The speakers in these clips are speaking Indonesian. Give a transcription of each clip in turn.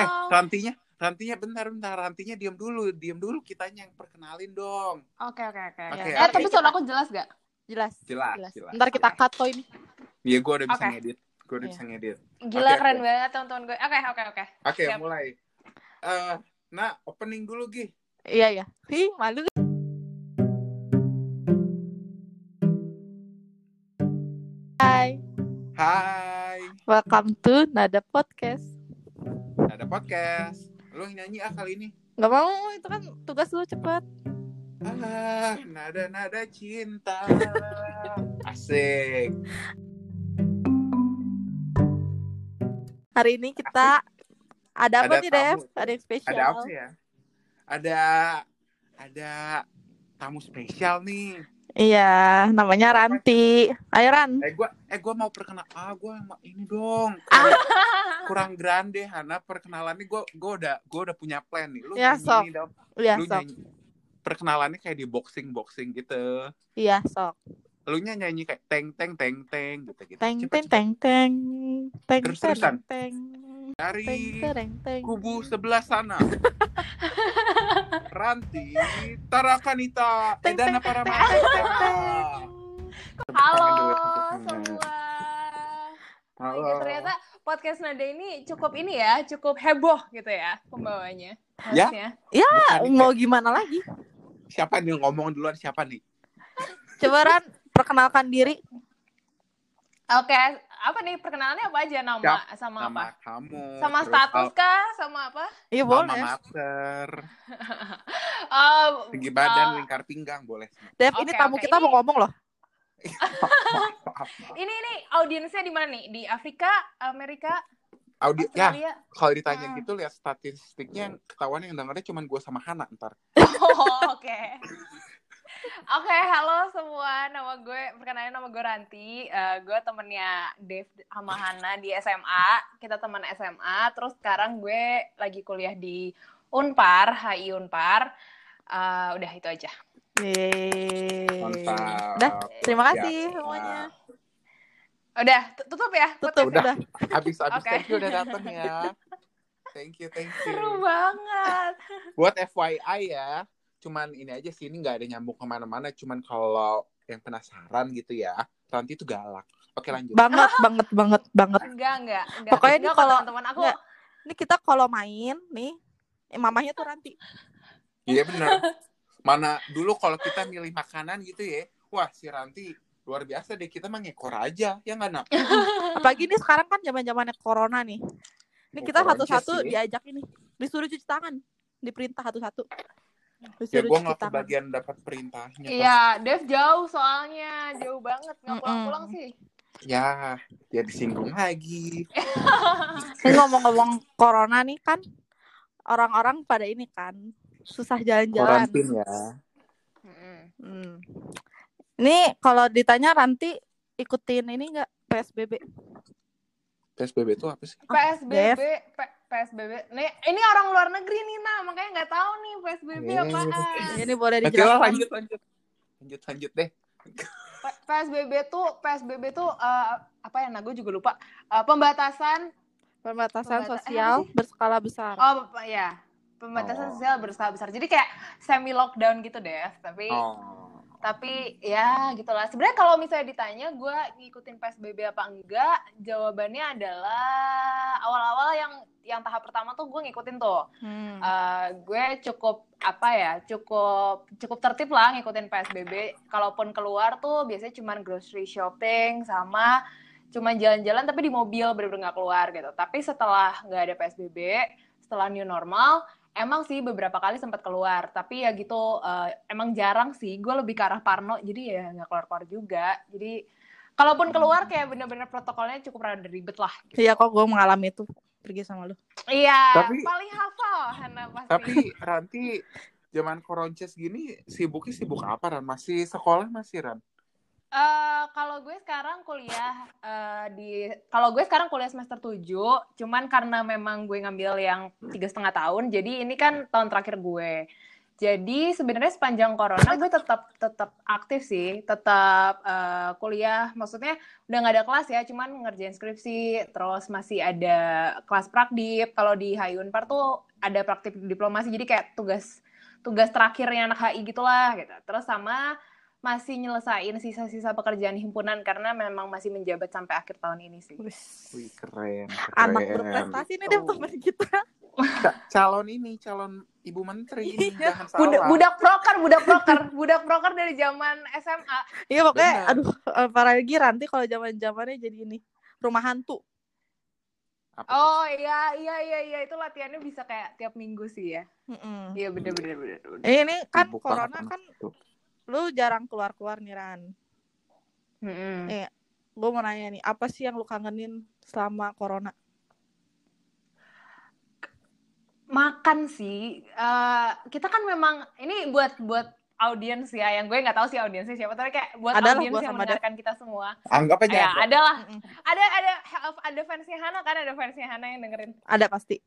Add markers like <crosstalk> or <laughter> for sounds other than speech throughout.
Eh, rantinya, rantinya bentar bentar, rantinya diam dulu, diam dulu kitanya yang perkenalin dong. Oke oke oke. Oke, Eh tapi suara aku jelas gak? Jelas. Jelas, Jelas. jelas. Ntar kita cut kok ini. Iya, gue udah bisa Oke. ngedit. Gue udah Iya. bisa ngedit. Gila Oke, keren oke. banget teman-teman gue. Oke oke oke. Oke, mulai. Eh, nah, opening dulu, Gi. Iya iya. Hi, malu. Hai, Hai, welcome to Nada Podcast. Podcast. Yang nyanyi ah kali ini. Gak mau, itu kan tugas lu cepet. Ah, nada-nada cinta. Asik. Hari ini kita ada apa Ada nih, Dev? Ada yang spesial. Ada apa ya? Ada ada tamu spesial nih. Iya, namanya Ranti. Ayo Ran. Eh gua eh gua mau perkenal ah gua mau ini dong. Ah. Kurang, kurang grande Hana perkenalannya gua gua udah gua udah punya plan nih. Lu Ya, nyanyi sok. dong. Iya, Lu sok. nyanyi. Perkenalannya kayak di boxing-boxing gitu. Iya, sok. Lu nya nyanyi kayak teng teng teng teng gitu gitu. Teng teng teng teng. Teng Terus-terusan. teng teng. Dari Teng teng teng. kubu sebelah sana. <laughs> Ranti Tarakanita Edana teng, para teng, teng, teng, teng. Halo semua. Halo. Ya, ternyata podcast Nada ini cukup ini ya, cukup heboh gitu ya pembawanya. Ya. hostnya. Bukan Mau gimana lagi? Siapa nih ngomong duluan siapa nih? Coba Ran, perkenalkan diri. Oke, apa nih perkenalannya apa aja nama Siap. sama Nama apa? kamu. Sama terus status al- kah? Sama apa? Iya boleh. mater, Eh, <laughs> tinggi badan, eh, lingkar pinggang boleh. Dev, ini Oke, tamu oke. kita Ini- mau ngomong loh. Maaf, <laughs> maaf. ini ini audiensnya di mana nih? Di Afrika, Amerika, Audi ya kalau ditanya Hmm. gitu lihat statistiknya ketahuan yang dengernya cuma gue sama Hana ntar. <laughs> Oh, oke. Oke, halo semua. Nama gue, perkenalkan nama gue Ranti. Eh, gue temennya Dev sama Hana di SMA. Kita teman SMA. Terus sekarang gue lagi kuliah di Unpar, HI Unpar. Eh, udah itu aja. Yeay. Mantap. Udah, terima Ya. kasih semuanya. Udah, tu- tutup ya. Tutup, ya? udah. Habis habis Oke. thank you udah datang ya. Thank you, thank you. Seru banget. Buat FYI ya, cuman ini aja sih ini nggak ada nyambung ke mana-mana. Cuman kalau yang penasaran gitu ya, Ranti itu galak. Oke lanjut. Banget, banget, banget, banget. Enggak, enggak. enggak. Pokoknya Enggak kalau- teman-teman aku enggak. Ini kita kalau main nih, eh, mamahnya tuh Ranti. Iya benar. Mana dulu kalau kita milih makanan gitu ya, wah si Ranti luar biasa deh kita mah ngekor aja ya nggak nak <laughs> Apalagi ini sekarang kan zaman-zamannya corona nih. Ini Oh, kita satu-satu diajak ini. Disuruh cuci tangan. Diperintah satu-satu. Ya Disuruh gue nggak kebagian dapat perintahnya. Iya, Dev jauh soalnya. Jauh banget. Nggak Mm-mm. pulang-pulang sih. ya ya disinggung lagi <laughs> Ini ngomong-ngomong corona nih kan orang-orang pada ini kan susah jalan-jalan. karantin ya. Hmm. Ini kalau ditanya Ranti ikutin ini enggak PSBB? PSBB itu apa sih PSBB, P- PSBB. Nih, ini orang luar negeri nih, nah makanya nggak tahu nih PSBB Iya. apaan. Ini boleh Oke dijelaskan. lanjut lanjut lanjut lanjut deh PSBB tuh PSBB tuh eh, apa ya? Nah, gue juga lupa. Eh, pembatasan Pembatasan Pembata- eh, sosial sih? berskala besar. oh ya, pembatasan Oh. sosial berskala besar. Jadi kayak semi lockdown gitu deh, tapi oh tapi ya gitulah. Sebenarnya kalau misalnya ditanya gue ngikutin PSBB apa enggak, jawabannya adalah awal-awal yang yang tahap pertama tuh gue ngikutin tuh. Hmm. Eh, gue cukup apa ya cukup cukup tertib lah ngikutin PSBB kalaupun keluar tuh biasanya cuman grocery shopping sama cuman jalan-jalan tapi di mobil bener-bener nggak keluar gitu tapi setelah nggak ada PSBB setelah new normal emang sih beberapa kali sempat keluar tapi ya gitu eh, emang jarang sih. Gue lebih ke arah parno jadi ya nggak keluar-keluar juga. Jadi kalaupun keluar kayak bener-bener protokolnya cukup rada ribet lah Iya kok gue mengalami itu pergi sama lu. iya Tapi- paling hafal Hana pasti. tapi Ranti zaman koronces gini sibuknya sibuk apa Ran? Masih sekolah masih Ran Eh, kalau gue sekarang kuliah eh, di kalau gue sekarang kuliah semester 7, cuman karena memang gue ngambil yang tiga setengah tahun, jadi ini kan tahun terakhir gue. Jadi sebenarnya sepanjang corona gue tetap tetap aktif sih, tetap eh, kuliah. Maksudnya udah nggak ada kelas ya, cuman ngerjain skripsi, terus masih ada kelas prakdip. Kalau di HI Unpar tuh ada praktik diplomasi, jadi kayak tugas tugas terakhirnya anak HI gitulah gitu. Terus sama masih nyelesain sisa-sisa pekerjaan himpunan karena memang masih menjabat sampai akhir tahun ini sih. Wih, keren, keren. Anak berprestasi nih deh teman kita. Ca- calon ini, calon ibu menteri ini, Iya. jangan salah. Budak, budak proker, budak proker, budak proker dari zaman SMA. Iya pokoknya Benar. aduh eh, para lagi Ranti kalau zaman-zamannya jadi ini rumah hantu. Apa tuh? Oh iya iya iya iya itu latihannya bisa kayak tiap minggu sih ya. Iya bener bener bener. bener. Eh, ini kan Sibuk corona kan itu. Lu jarang keluar-keluar nih Ran. Mm-mm. Eh. Gue mau nanya nih, apa sih yang lu kangenin selama corona? Makan sih. Eh, kita kan memang ini buat buat audiens ya yang gue nggak tahu sih audiensnya siapa tapi kayak buat audiens yang dia. mendengarkan kita semua. Anggap aja Ya, ada. lah. Ada ada ada fansnya Hana kan ada fansnya Hana yang dengerin. Ada pasti.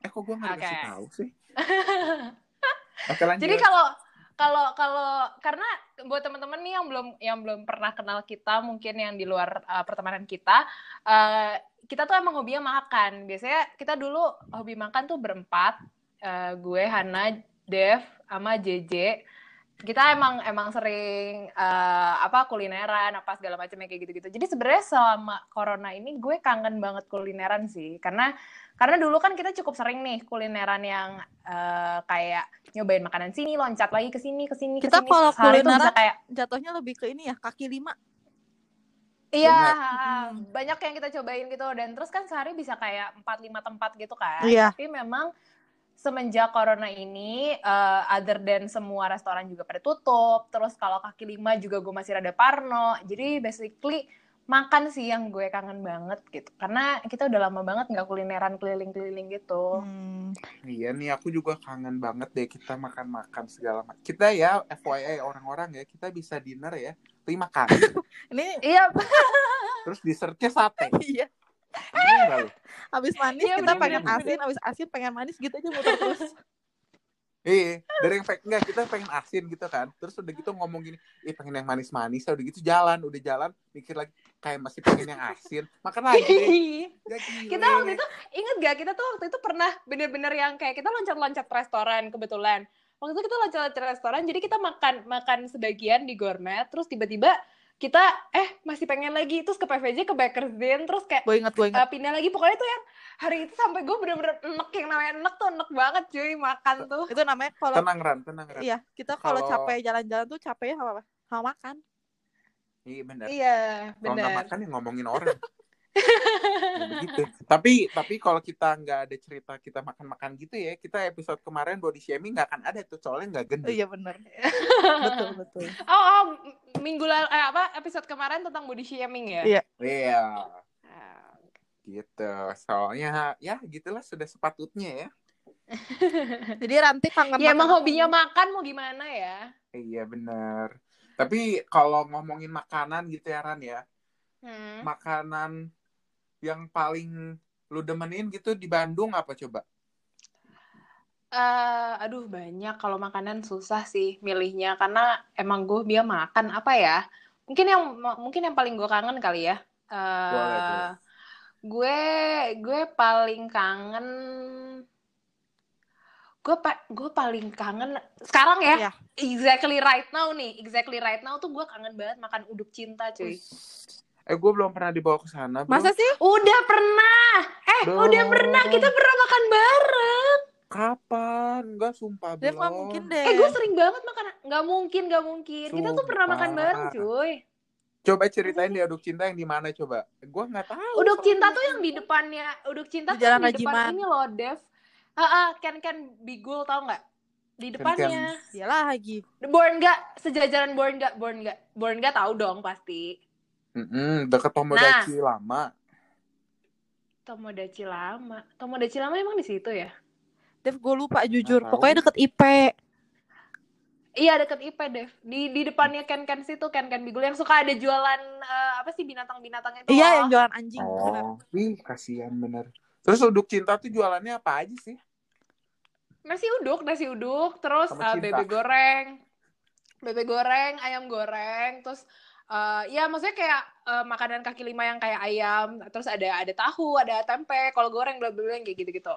Eh kok gue nggak Oke. dikasih tahu sih? <laughs> Oke lanjut. Jadi kalau kalau kalau karena buat teman-teman nih yang belum yang belum pernah kenal kita mungkin yang di luar uh, pertemanan kita uh, kita tuh emang hobinya makan. Biasanya kita dulu hobi makan tuh berempat. Uh, gue Hana, Dev, sama JJ. Kita emang emang sering uh, apa kulineran apa segala macam kayak gitu-gitu. Jadi sebenarnya selama corona ini gue kangen banget kulineran sih karena karena dulu kan kita cukup sering nih kulineran yang eh, kayak nyobain makanan sini, loncat lagi ke sini, ke sini, ke Kita sini. kalau Sehari kulineran- kayak Jatuhnya lebih ke ini ya, kaki lima. iya, Benar. banyak yang kita cobain gitu dan terus kan sehari bisa kayak 4 5 tempat gitu kan. Iya. Tapi memang semenjak corona ini eh, other than semua restoran juga pada tutup, terus kalau kaki lima juga gue masih rada parno. Jadi basically makan sih yang gue kangen banget gitu. Karena kita udah lama banget nggak kulineran keliling-keliling gitu. Hmm. Iya nih aku juga kangen banget deh kita makan-makan segala macam. Kita ya FYI orang-orang ya kita bisa dinner ya lima kali. <laughs> Ini Iya, <laughs> Terus dessertnya sate. iya, habis manis Iya, kita bener, pengen bener, asin, habis asin pengen manis gitu aja muter terus. Iya, dari yang pengen enggak kita pengen asin gitu kan. Terus udah gitu ngomong gini, "Ih, pengen yang manis-manis." Udah gitu jalan, udah jalan mikir lagi kayak masih pengen yang asin. Makan lagi. <laughs> Ya, kita waktu itu inget gak kita tuh waktu itu pernah bener-bener yang kayak kita loncat-loncat restoran kebetulan waktu itu kita loncat-loncat restoran jadi kita makan makan sebagian di gourmet terus tiba-tiba kita eh masih pengen lagi terus ke PVJ ke Baker's Den terus kayak Gue inget, gue inget. uh, pindah lagi pokoknya tuh yang hari itu sampai gue bener-bener enek yang namanya enek tuh enek banget cuy makan tuh Itu namanya kalau tenang Ran, tenang Ran. iya, kita kalau Kalau- capek jalan-jalan tuh capeknya sama apa? Sama makan. Iya benar. iya Kalau nggak bener makan ya ngomongin orang. <laughs> Ya, begitu. <laughs> Tapi tapi kalau kita nggak ada cerita kita makan-makan gitu ya, kita episode kemarin body shaming nggak akan ada tuh soalnya nggak gendut. Iya bener. <laughs> betul, <laughs> betul. oh, oh minggu lalu eh, apa episode kemarin tentang body shaming ya Iya. Iya, Ah, gitu. Soalnya ya gitulah sudah sepatutnya ya. Jadi Ranti kangen ya emang makan hobinya makan mau gimana ya Iya benar. Tapi kalau ngomongin makanan gitu ya Ran ya, Hmm. makanan yang paling lu demenin gitu di Bandung apa coba? Eh, aduh banyak kalau makanan susah sih milihnya karena emang gue dia makan apa ya? Mungkin yang mungkin yang paling gue kangen kali ya. Eh, Boleh, boleh. gue gue paling kangen gue pa- gue paling kangen sekarang ya Iya. exactly right now nih exactly right now tuh gue kangen banget makan uduk cinta cuy Eh gue belum pernah dibawa ke sana. Masa sih? udah pernah eh Belum. udah pernah kita pernah makan bareng Kapan? Enggak sumpah Dev belum. nggak mungkin deh. Eh gue sering banget makan nggak mungkin nggak mungkin kita tuh pernah Sumpah. makan bareng cuy Coba ceritain di Aduk Cinta yang di mana coba? Gue nggak tahu. uduk cinta tuh yang di depannya uduk cinta Di tuh yang Jalan di depan Rajiman. ini loh Dev ah ah, Ken Ken Bigul tau nggak di depannya Dia lagi. Born nggak sejajaran Born nggak Born nggak Born nggak tahu dong pasti Mm-mm, deket Tomodachi Nah. lama. Tomodachi lama Tomodachi lama emang di situ ya Dev gue lupa jujur. tahu. Pokoknya deket IP. Iya deket IP Dev di di depannya Ken Ken situ Ken Ken Bigul yang suka ada jualan eh, apa sih binatang-binatang itu Iya loh. yang jualan anjing. bener. Oh, ih kasihan bener. Terus Uduk Cinta tuh jualannya apa aja sih? nasi uduk nasi uduk terus Sama uh, cinta. bebek goreng bebek goreng ayam goreng terus uh, ya maksudnya kayak uh, makanan kaki lima yang kayak ayam terus ada ada tahu ada tempe kalau goreng bla bla bla kayak gitu gitu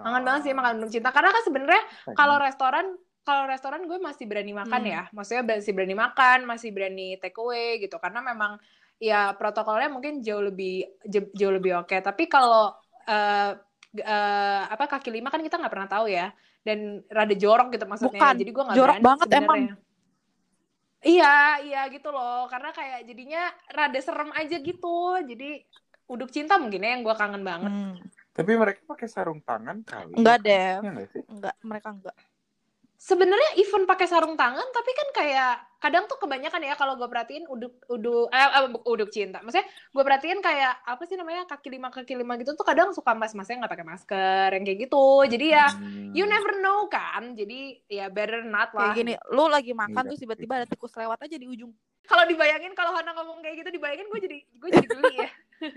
kangen banget sih makan menu cinta. Karena kan sebenarnya kalau restoran kalau restoran gue masih berani makan Hmm. ya. Maksudnya masih berani makan masih berani take away gitu. Karena memang ya protokolnya mungkin jauh lebih jauh lebih oke. Tapi kalau eh, g- eh, apa kaki lima kan kita nggak pernah tahu ya. Dan rada jorok gitu maksudnya. Bukan, jadi gue nggak jorok berani banget sebenarnya. Iya iya gitu loh karena kayak jadinya rada serem aja gitu jadi uduk cinta mungkin ya yang gue kangen banget Hmm. Tapi mereka pakai sarung tangan kali. Enggak deh. Iya sih? Enggak, mereka enggak. Sebenarnya even pakai sarung tangan tapi kan kayak kadang tuh kebanyakan ya kalau gue perhatiin uduk uduk eh, eh, uduk cinta maksudnya gue perhatiin kayak apa sih namanya kaki lima kaki lima gitu tuh kadang suka mas masnya nggak pakai masker yang kayak gitu jadi ya Hmm. you never know kan jadi ya better not lah Kayak gini, lu lagi makan Iya. terus tiba-tiba ada tikus lewat aja di ujung. kalau dibayangin kalau Hana ngomong kayak gitu dibayangin gue jadi gue jadi geli ya <laughs>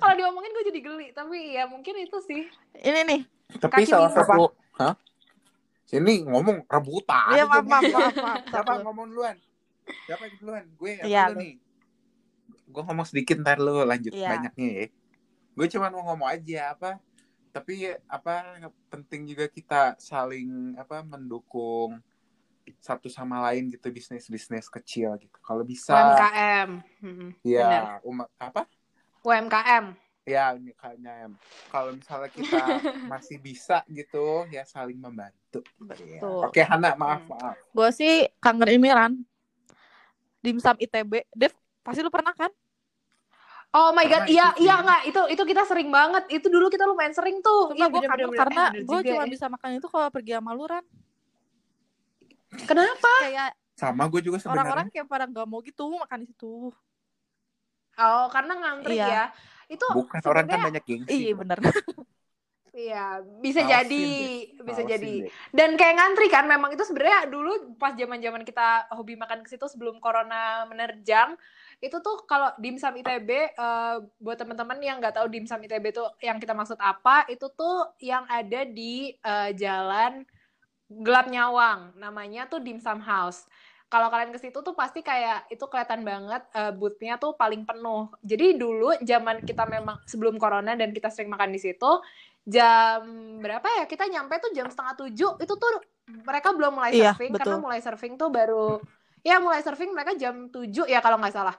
kalau diomongin gue jadi geli tapi ya mungkin itu sih Ini nih. Tapi kaki salah lima. satu, hah? Sini ngomong rebutan. Iya, maaf, maaf, maaf, maaf. <laughs> Siapa ngomong duluan? Siapa yang duluan? Gue apa Iya, lu lu. nih? Gue ngomong sedikit ntar lu lanjut Iya. banyaknya ya. Gue cuma mau ngomong aja apa. Tapi apa penting juga kita saling apa mendukung satu sama lain gitu bisnis-bisnis kecil gitu. Kalau bisa UMKM ya umat apa? UMKM Ya ini kayaknya em. kalau misalnya kita <laughs> masih bisa gitu ya saling membantu. Betul. Oke Hana maaf Hmm. maaf. Gue sih kangen ini Ran. Dimsum ITB. Dev, pasti lu pernah kan? Oh my god, iya iya nggak itu itu kita sering banget. Itu dulu kita lumayan sering tuh. Iya, gue bener, kangen bener, karena gue cuma ya. bisa makan itu kalau pergi sama lu Ran. Kenapa? Kayak Sama gue juga sebenarnya. orang-orang kayak pada nggak mau gitu makan di situ. Oh, karena ngantri Iya. ya. Itu Bukan orang kan banyak gengsi. Iya bener. <laughs> Iya, bisa Malesin jadi, deh. bisa Malesin jadi. deh. Dan kayak ngantri kan, memang itu sebenarnya dulu pas zaman-zaman kita hobi makan ke situ sebelum corona menerjang, itu tuh kalau dimsum ITB eh, buat teman-teman yang nggak tahu dimsum ITB tuh yang kita maksud apa, itu tuh yang ada di eh, jalan Gelap Nyawang, namanya tuh Dimsum House. Kalau kalian ke situ tuh pasti kayak itu kelihatan banget eh, boothnya tuh paling penuh. Jadi dulu zaman kita memang sebelum corona dan kita sering makan di situ, jam berapa ya kita nyampe tuh jam setengah tujuh itu tuh mereka belum mulai Iya, surfing betul. karena mulai surfing tuh baru ya mulai surfing mereka jam 7 ya kalau nggak salah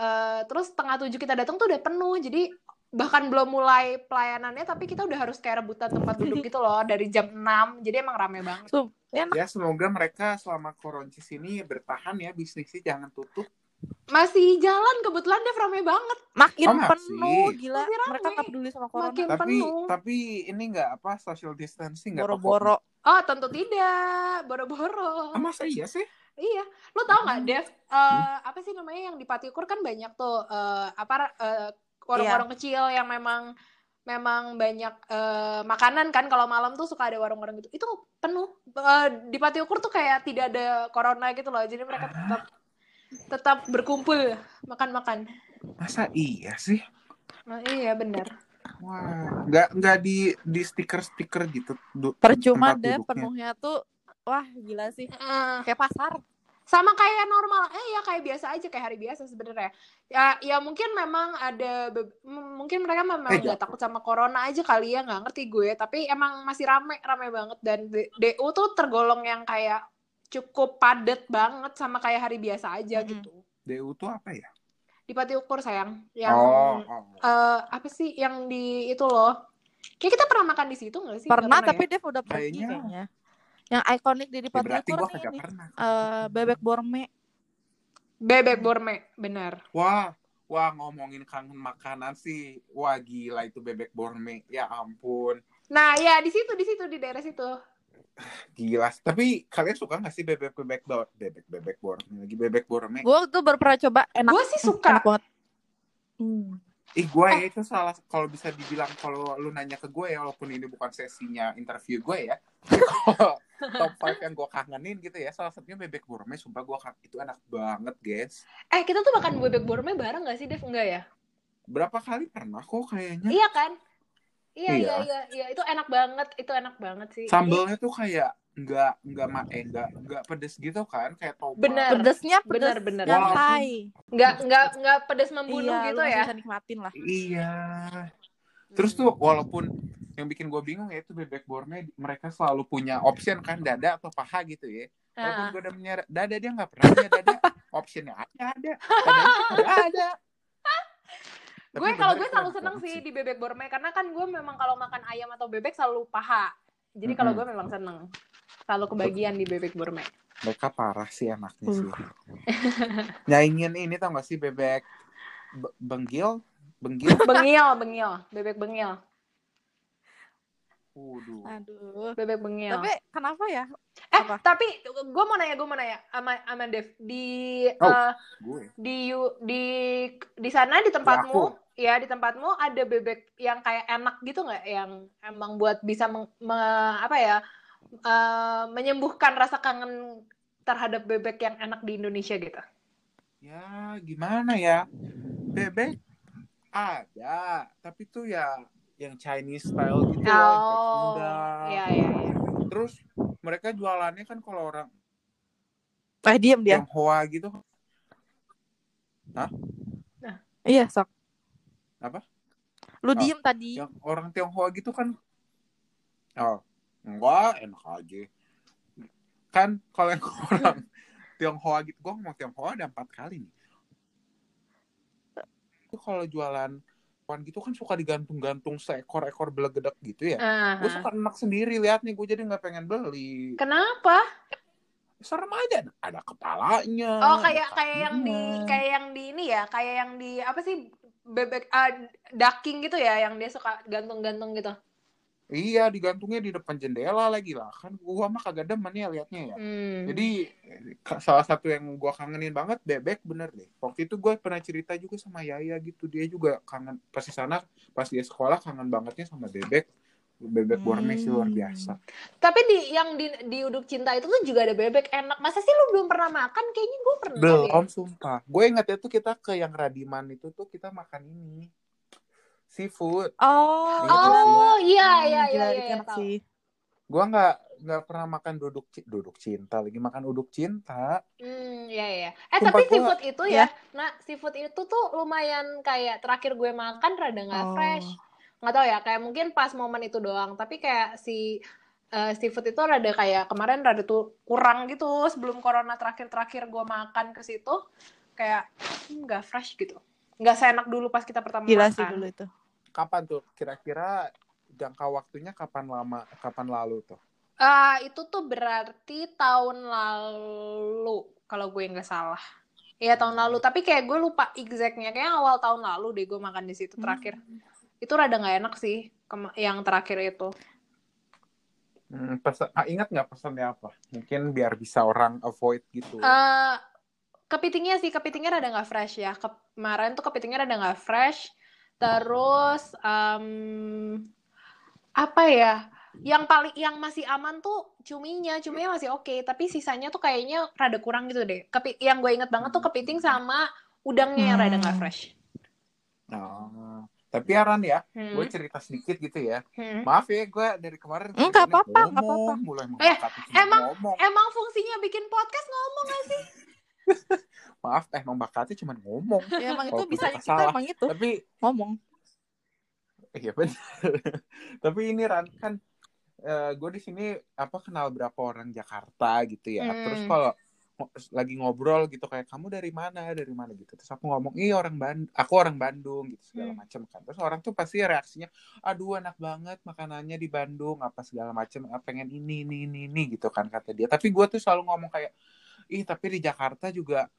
Eh, terus setengah tujuh kita datang tuh udah penuh jadi bahkan belum mulai pelayanannya tapi kita udah harus kayak rebutan tempat duduk <laughs> gitu loh dari jam 6 jadi emang rame banget ya, Ya semoga mereka selama koroncis ini bertahan ya bisnisnya jangan tutup. masih jalan kebetulan Dev rame banget makin Oh, masih. penuh gila. Masih rame. Mereka nggak peduli sama corona. Makin Tapi penuh. tapi ini nggak apa social distancing nggak Boro-boro. oh tentu tidak boro-boro Ah, masa iya sih? Iya, lo tau nggak, Hmm. Dev? Eh, Apa sih namanya yang di Patiukur kan banyak tuh eh, apa eh, warung-warung Iya. kecil yang memang memang banyak eh, makanan kan kalau malam tuh suka ada warung-warung gitu. Itu penuh. Eh, di Patiukur tuh kayak tidak ada corona gitu loh. Jadi mereka tetap tetap berkumpul makan-makan. Masa iya sih? Nah, iya benar. Wah, nggak nggak di di stiker stiker gitu. Percuma deh duduknya. penuhnya tuh. Wah gila sih. Eh, Kayak pasar. Sama kayak normal eh ya kayak biasa aja kayak hari biasa sebenarnya ya ya mungkin memang ada mungkin mereka memang Eh, nggak takut sama corona aja kali ya nggak ngerti gue tapi emang masih rame rame banget dan DU tuh tergolong yang kayak cukup padet banget sama kayak hari biasa aja Mm-mm. gitu DU tuh apa ya? di Pati Ukur sayang yang oh, oh. eh, apa sih yang di itu loh kayak kita pernah makan di situ nggak sih Pernah tapi ya? Dev udah pergi Kayaknya. kayaknya. Yang ikonik di Ya, Ukur gua nih ini. Eh, bebek borme. bebek borme benar Wah, wah ngomongin kangen makanan sih. Wah gila itu bebek borme. Ya ampun. nah ya di situ di situ di daerah situ <sighs> Gila. Tapi kalian suka nggak sih bebek bebek bor bebek bebek borme lagi bebek borme? Gue tuh baru pernah coba enak. gue sih suka Enak banget. Hmm. Ih gue ya itu salah kalau bisa dibilang kalau lu nanya ke gue ya walaupun ini bukan sesinya interview gue <laughs> ya. Kalau top 5 yang gue kangenin gitu ya salah satunya bebek borme sumpah gue itu enak banget guys. Eh kita tuh makan bebek borme bareng gak sih Dev? Enggak ya? Berapa kali pernah kok kayaknya. Iya kan? Iya, Iya. iya, iya, iya. Itu enak banget, itu enak banget sih. Sambelnya tuh kayak nggak nggak ma eh nggak nggak pedes gitu kan kayak tomat. Bener. Pedesnya pedes Bener, bener. nyantai. Nggak, nggak, nggak pedes membunuh Iya, gitu ya. bisa nikmatin lah. Iya. Terus tuh walaupun yang bikin gue bingung ya itu bebek gourmet mereka selalu punya option kan dada atau paha gitu ya. Walaupun Ah. gue udah punya dada dia nggak pernah punya dada. <laughs> Optionnya aja ada. Dadanya ada. ada. Tapi gue kalau gue selalu seneng sih di bebek gourmet karena kan gue memang kalau makan ayam atau bebek selalu paha. Jadi kalau gue memang seneng. Selalu kebagian di bebek gourmet. Mereka parah sih anaknya sih. Uh. <laughs> Nyaingin ini tau gak sih bebek be- benggil? Benggil? <laughs> Bengil, bengil, bebek bengil, Waduh. Aduh. bebek bengil. Tapi kenapa ya? eh, apa? tapi gue mau nanya, gue mau nanya sama sama Dev di Oh. Gue. di di di sana di tempatmu ya di tempatmu ada bebek yang kayak enak gitu nggak yang emang buat bisa meng- me- apa ya eh, menyembuhkan rasa kangen terhadap bebek yang enak di Indonesia gitu. Ya gimana ya? Bebek ada. Tapi tuh ya yang Chinese style gitu yang Oh, iya iya iya. Terus mereka jualannya kan kalau orang Eh diem dia. Tionghoa gitu. Iya sok. Apa? Lu Oh, diem tadi. Yang orang Tionghoa gitu kan Oh, enggak, enak aja. Kan kalau yang <laughs> orang Tionghoa gitu, gue ngomong Tionghoa ada empat kali nih. Itu kalau jualan pohon gitu kan suka digantung-gantung seekor-ekor belegedek gitu ya. Aha. Gue suka enak sendiri lihat nih, gue jadi nggak pengen beli. Kenapa? Serem aja, ada kepalanya. Oh kayak kayak yang di kayak yang di ini ya, kayak yang di apa sih bebek ah, ducking gitu ya, yang dia suka gantung-gantung gitu. Iya, digantungnya di depan jendela lagi lah. Kan gua mah kagak demen ya liatnya ya. Hmm. Jadi salah satu yang gua kangenin banget bebek bener deh. Waktu itu gue pernah cerita juga sama Yaya gitu. Dia juga kangen pas di sana pas dia sekolah kangen bangetnya sama bebek. Bebek gourmet sih luar Hmm. biasa. Tapi di yang di di uduk cinta itu tuh juga ada bebek enak. Masa sih lu belum pernah makan? Kayaknya gue pernah. Belum sumpah. Gue ingetnya tuh kita ke yang Radiman itu tuh kita makan ini. Seafood. Oh. Iya, Oh iya Hmm, iya iya iya, iya, sih. Gua nggak nggak pernah makan duduk duduk cinta lagi makan uduk cinta. Hmm, iya iya. Eh Sumpah tapi gua- seafood itu ya, nah seafood itu tuh lumayan kayak terakhir gue makan rada nggak Oh. fresh. Nggak tahu ya, kayak mungkin pas momen itu doang. Tapi kayak si eh, seafood itu rada kayak kemarin rada tuh kurang gitu sebelum corona terakhir-terakhir gue makan ke situ kayak hmm, nggak fresh gitu. Nggak seenak dulu pas kita pertama Gila makan. sih dulu itu. Kapan tuh kira-kira jangka waktunya kapan lama kapan lalu tuh? Ah, itu tuh berarti tahun lalu kalau gue nggak salah. Iya tahun lalu, tapi kayak gue lupa exactnya. Kayak awal tahun lalu deh gue makan di situ terakhir. Itu rada nggak enak sih yang terakhir itu. Hmm, pesan, ah, ingat nggak pesannya apa? Mungkin biar bisa orang avoid gitu. Eh kepitingnya sih, kepitingnya rada nggak fresh ya. Kemarin tuh kepitingnya rada nggak fresh. Terus em, apa ya? Yang paling yang masih aman tuh cuminya, cuminya masih oke, tapi sisanya tuh kayaknya rada kurang gitu deh. Kepi yang gue inget banget tuh kepiting sama udangnya yang rada nggak Hmm. fresh. Nah, tapi Aran ya, Hmm. gue cerita sedikit gitu ya. Hmm. Maaf ya, gue dari kemarin Enggak apa-apa, enggak apa-apa. mulai Eh, emang- ngomong. Emang fungsinya bikin podcast ngomong gak sih? <laughs> Maaf, eh, emang bakatnya cuma ngomong. Ya emang itu bisa kita kita salah. emang itu Tapi ngomong. Iya benar. <laughs> Tapi ini Ran kan gue di sini apa kenal berapa orang Jakarta gitu ya. Hmm. Terus kalau lagi ngobrol gitu kayak kamu dari mana dari mana gitu. Terus aku ngomong iya orang Bandung, aku orang Bandung gitu segala Hmm. macam kan. Terus orang tuh pasti reaksinya, aduh enak banget makanannya di Bandung apa segala macam. Ah, pengen ini ini ini ini gitu kan kata dia. Tapi gue tuh selalu ngomong kayak, ih tapi di Jakarta juga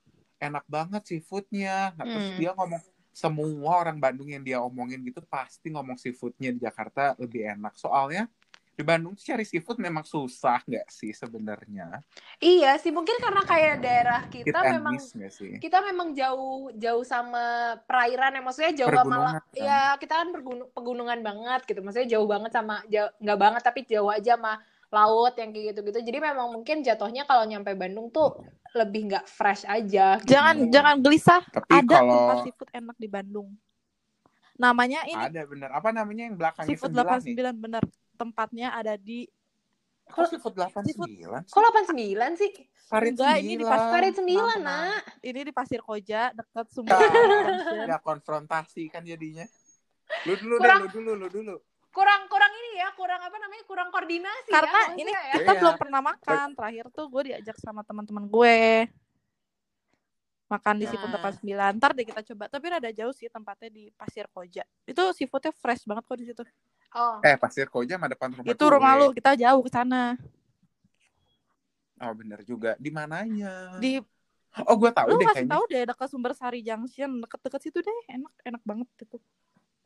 enak banget seafoodnya. Nah, terus Hmm. dia ngomong semua orang Bandung yang dia omongin gitu pasti ngomong seafoodnya di Jakarta lebih enak. Soalnya di Bandung tuh cari seafood memang susah nggak sih sebenarnya? Iya sih, mungkin karena kayak daerah kita and memang sih? kita memang jauh jauh sama perairan ya maksudnya jauh sama kan? ya kita kan pergun- pegunungan banget gitu maksudnya jauh banget sama jauh, nggak banget tapi jauh aja sama laut yang kayak gitu-gitu jadi memang mungkin jatuhnya kalau nyampe Bandung tuh lebih nggak fresh aja gitu. Jangan Hmm. jangan gelisah. Tapi Ada kalau tempat seafood enak di Bandung. Namanya ini Ada bener. Apa namanya yang belakangnya Seafood 9 nih? 89 bener. Tempatnya ada di Kok seafood 89 Seafood- sih? Kok 89 sih? Parit Enggak, ini di pas- 9. Parit 9, Tenang, nak. ini di Pasir Koja dekat Sumber Nah. Ya konfrontasi kan jadinya. Lu dulu Kurang- deh, lu dulu, lu dulu. Kurang kurang ini ya, kurang apa namanya? Kurang koordinasi Karena ya. ini ya. kita Iya. belum pernah makan. Terakhir tuh gue diajak sama teman-teman gue makan di Seafood Nah. 89. Ntar deh kita coba. Tapi rada jauh sih tempatnya di Pasir Koja. Itu seafoodnya fresh banget kok di situ. Oh. Eh, Pasir Koja sama depan rumah Itu rumah lu, kita jauh ke sana. Oh, bener juga. Di mananya? Di Oh, gue tahu lu deh kayaknya. tahu deh dekat Sumber Sari Junction, deket-deket situ deh. Enak, enak banget itu.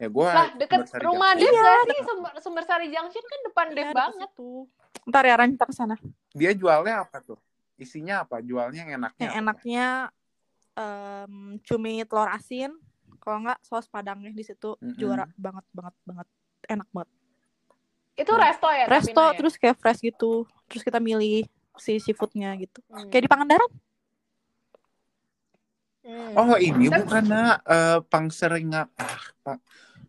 Ya, gue Lah, deket rumah. Dev Iya, gak sih? Sumber, Sumber Sari Junction kan depan Iya, Dev deket banget. situ. Ntar ya Ran kita ke sana. Dia jualnya apa tuh? Isinya apa? Jualnya yang enaknya Yang apa? enaknya em, cumi telur asin, kalau nggak saus padangnya di situ Mm-mm. juara banget banget banget enak banget. Itu Hmm. resto ya? Resto ya? terus kayak fresh gitu, terus kita milih si seafoodnya gitu. Hmm. Kayak di Pangandaran. Hmm. Oh, ini bukan nak eh, pangseringa ah, pa,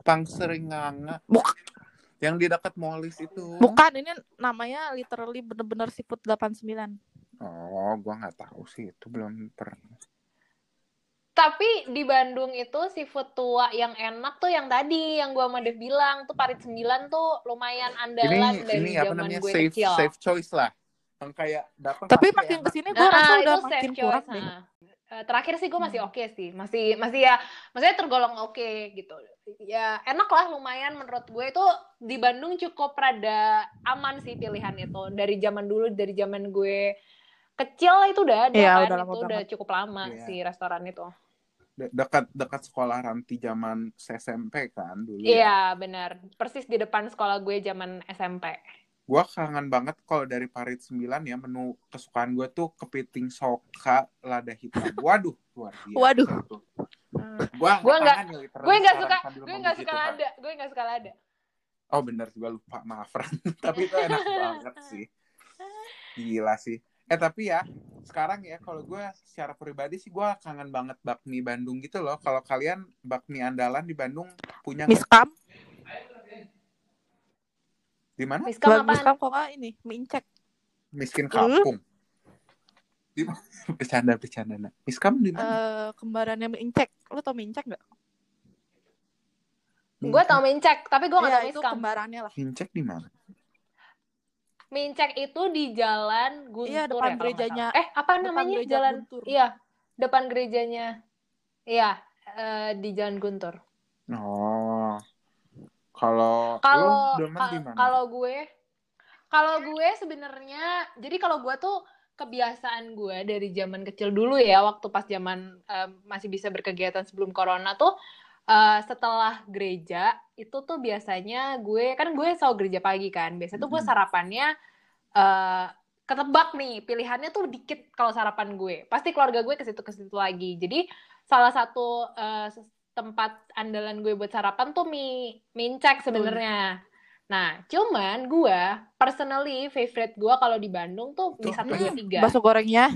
pangseringanga. Buk- Yang di dekat Molis itu. Bukan, ini namanya literally bener-bener seafood 89. Oh, gua nggak tahu sih itu belum pernah. Tapi di Bandung itu seafood tua yang enak tuh yang tadi yang gua sama Dev bilang tuh Parit 9 tuh lumayan Ini andalan dari ini apa zaman namanya gue safe kecil. safe choice lah. Yang kayak Tapi makin enak. ke sini gue Nah, rasa itu udah safe makin choice, kurang deh. nah. Eh, terakhir sih gue masih Hmm. oke sih, masih masih ya, maksudnya tergolong oke gitu. Ya enak lah lumayan menurut gue itu di Bandung cukup rada aman sih pilihan itu dari zaman dulu dari zaman gue kecil itu udah ada Iya, kan udah lama itu udah cukup lama Iya. si restoran itu. De- dekat dekat sekolah Ranti zaman SMP kan dulu. ya. Iya benar, persis di depan sekolah gue zaman SMP. Gua kangen banget kalau dari Parit 9 ya menu kesukaan gue tuh kepiting soka lada hitam. Waduh, luar biasa. Waduh. tuh. Gua Gue nggak- ya Gue nggak suka, gue ngomong nggak gitu suka kan. lada, gue nggak suka lada. Oh bener juga lupa maaf Ran. <laughs> tapi itu enak banget sih. Gila sih. Eh tapi ya sekarang ya kalau gue secara pribadi sih gue kangen banget bakmi Bandung gitu loh. Kalau kalian bakmi andalan di Bandung punya? Miskam, di mana? Miskam apaan? miskam kok ini, mie incek. Miskin kampung. Di <laughs> bercanda bercanda nak. Miskam di mana? Eh, kembarannya mie incek. Lu tau mie incek nggak? Gue tau mincek, tapi gue nggak Iya, tau itu miskam. kembarannya lah. Hincek di mana? Mincek itu di jalan Guntur Iya, depan ya kalau nggak gerejanya-. Eh, apa depan namanya gereja jalan? Guntur. Iya, depan gerejanya. Iya, eh, di Jalan Guntur. Oh. Kalau Kalau kalau gue kalau gue sebenarnya jadi kalau gue tuh kebiasaan gue dari zaman kecil dulu ya waktu pas zaman eh, masih bisa berkegiatan sebelum corona tuh eh, setelah gereja itu tuh biasanya gue kan gue selalu gereja pagi kan biasanya tuh gue sarapannya eh ketebak nih pilihannya tuh dikit kalau sarapan gue pasti keluarga gue ke situ ke situ lagi jadi salah satu eh, tempat andalan gue buat sarapan tuh mie mincek sebenarnya. Nah, cuman gue personally favorite gue kalau di Bandung tuh mie satu dua ya? tiga. Bakso gorengnya.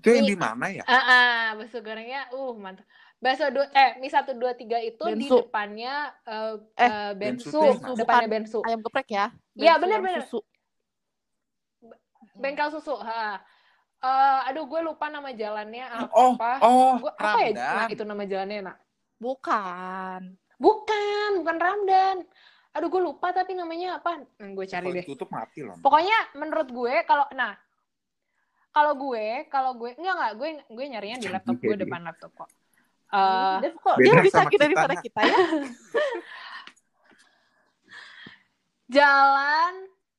Itu yang di mana ya? Ah, ah, bakso gorengnya, uh mantap. Bakso dua, eh mie satu dua tiga itu di Bensu. depannya eh Eh, Bensu bensu, depannya bensu, Ayam geprek ya. Iya, yang bener. Susu. bengkel susu. Ha. Eh, aduh gue lupa nama jalannya apa. Oh, oh, Gua, apa ya Ramdan. nah, itu nama jalannya nak? Bukan. Bukan, bukan Ramdan. Aduh gue lupa tapi namanya apa? Hmm, gue cari deh. ditutup mati loh. Pokoknya menurut gue kalau nah kalau gue kalau gue enggak enggak gue gue nyarinya di laptop gue ya depan laptop kok. Eh, Dev kok dia lebih sakit kita, daripada kita ya. <laughs> jalan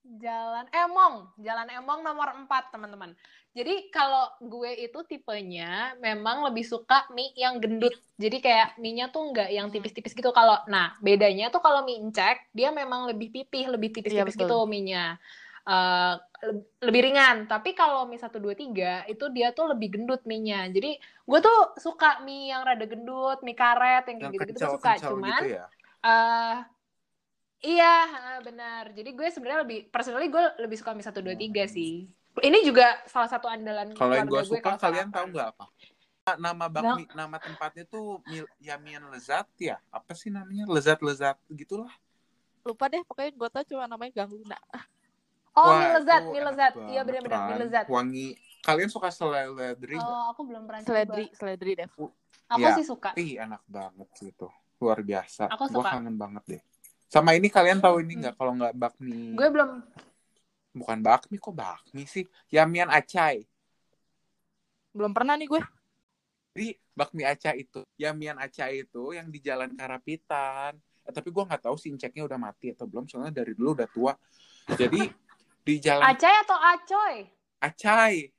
jalan Emong, jalan Emong nomor 4 teman-teman. Jadi kalau gue itu tipenya memang lebih suka mie yang gendut. Jadi kayak mie-nya tuh enggak yang tipis-tipis gitu. Kalau nah bedanya tuh kalau mie incek dia memang lebih pipih, lebih tipis-tipis Iya, gitu mie-nya. Eh, le- lebih ringan. Tapi kalau mie 123 itu dia tuh lebih gendut mie-nya. Jadi gue tuh suka mie yang rada gendut, mie karet yang kayak gitu-gitu tuh suka. Cuman gitu ya. eh iya, benar. Jadi gue sebenarnya lebih personally gue lebih suka mie 123 sih. Ini juga salah satu andalan Kalau yang gue suka kalian tahu nggak apa? nama bakmi nama tempatnya tuh Yamian Lezat ya apa sih namanya lezat lezat gitulah Lupa deh, pokoknya gue tau cuma namanya Gang Luna. Oh, Wah, mie lezat, mie lezat. Iya benar-benar mie lezat. wangi kalian suka seledri? Oh, aku belum pernah coba. Seledri, seledri deh. Aku Iya. sih suka. ih enak banget sih itu luar biasa Aku gua suka. kangen banget deh sama ini kalian tahu ini Hmm. nggak kalau nggak bakmi Gue belum bukan bakmi kok bakmi sih Yamian Acai Belum pernah nih gue. Jadi bakmi Aca itu, Yamian Aca itu yang di Jalan Karapitan. Eh, tapi gua nggak tahu si Inceknya udah mati atau belum, soalnya dari dulu udah tua. Jadi di Jalan Acai atau Acoy? Acai.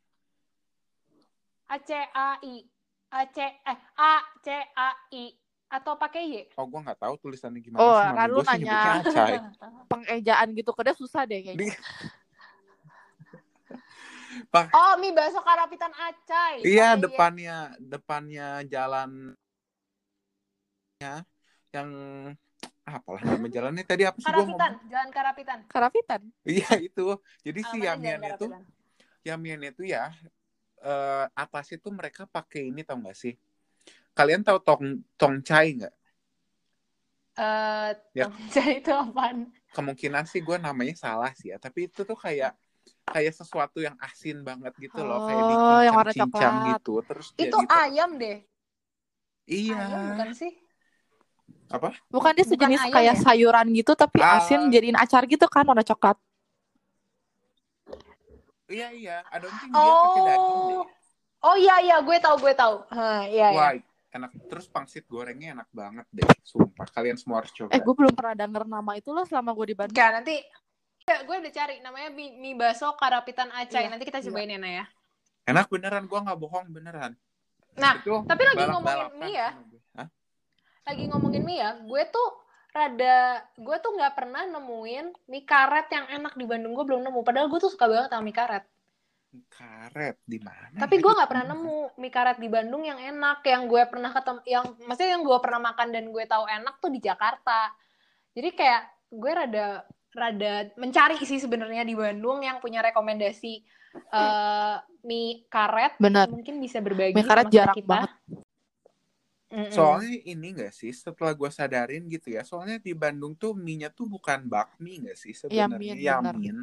A C A I. A C eh A C A I atau pakai Y? Oh, gua nggak tahu tulisannya gimana. Oh, kan lu nanya. <laughs> Pengejaan gitu ke dia susah deh kayaknya. Di- <laughs> Pak, Oh, mie bakso karapitan Acai. iya Pakai Y. depannya depannya jalan yang ah, apalah nama jalannya tadi apa sih gua Karapitan, ngomong? Jalan Karapitan. Karapitan. Iya itu. Jadi si Yamian itu. Yamian itu ya eh atas itu mereka pakai ini tau gak sih? Kalian tahu tong tongcai nggak? Eh, Ya. Acai itu apaan? Kemungkinan sih gue namanya salah sih ya, tapi itu tuh kayak kayak sesuatu yang asin banget gitu loh, kayak Oh, yang warna gitu, terus Itu jadi ayam deh. iya Ayam bukan sih? Apa? Bukan dia Bukan sejenis ayam kayak ya? sayuran gitu tapi Ah. asin jadiin acar gitu kan warna coklat. Iya iya, I don't think dia pakai daging deh. Oh. Oh iya iya, gue tahu gue tahu. Hah, iya iya. Wah, enak. Terus pangsit gorengnya enak banget deh, sumpah. Kalian semua harus coba. Eh, gue belum pernah denger nama itu loh selama gue di Bandung. Enggak, nanti Ya, gue udah cari namanya mie, mie bakso karapitan Acai. Iya, Nanti kita iya. cobain ya, Nay, ya. Enak beneran, gue nggak bohong beneran. Nah, Itu tapi lagi ngomongin balap-balapan mie ya. Lagi ngomongin mie ya, gue tuh rada gue tuh nggak pernah nemuin mie karet yang enak di Bandung gue belum nemu padahal gue tuh suka banget sama mie karet Karet di mana? tapi gue nggak pernah nemu mie karet di Bandung yang enak yang gue pernah ketemu yang maksudnya yang gue pernah makan dan gue tahu enak tuh di Jakarta jadi kayak gue rada rada mencari sih sebenarnya di Bandung yang punya rekomendasi eh, mie karet Bener. mungkin bisa berbagi Mie karet sama jarang kita. banget. Mm-mm. Soalnya ini gak sih, setelah gue sadarin gitu ya, soalnya di Bandung tuh mie-nya tuh bukan bakmi gak sih sebenarnya? Yamin. Yamin.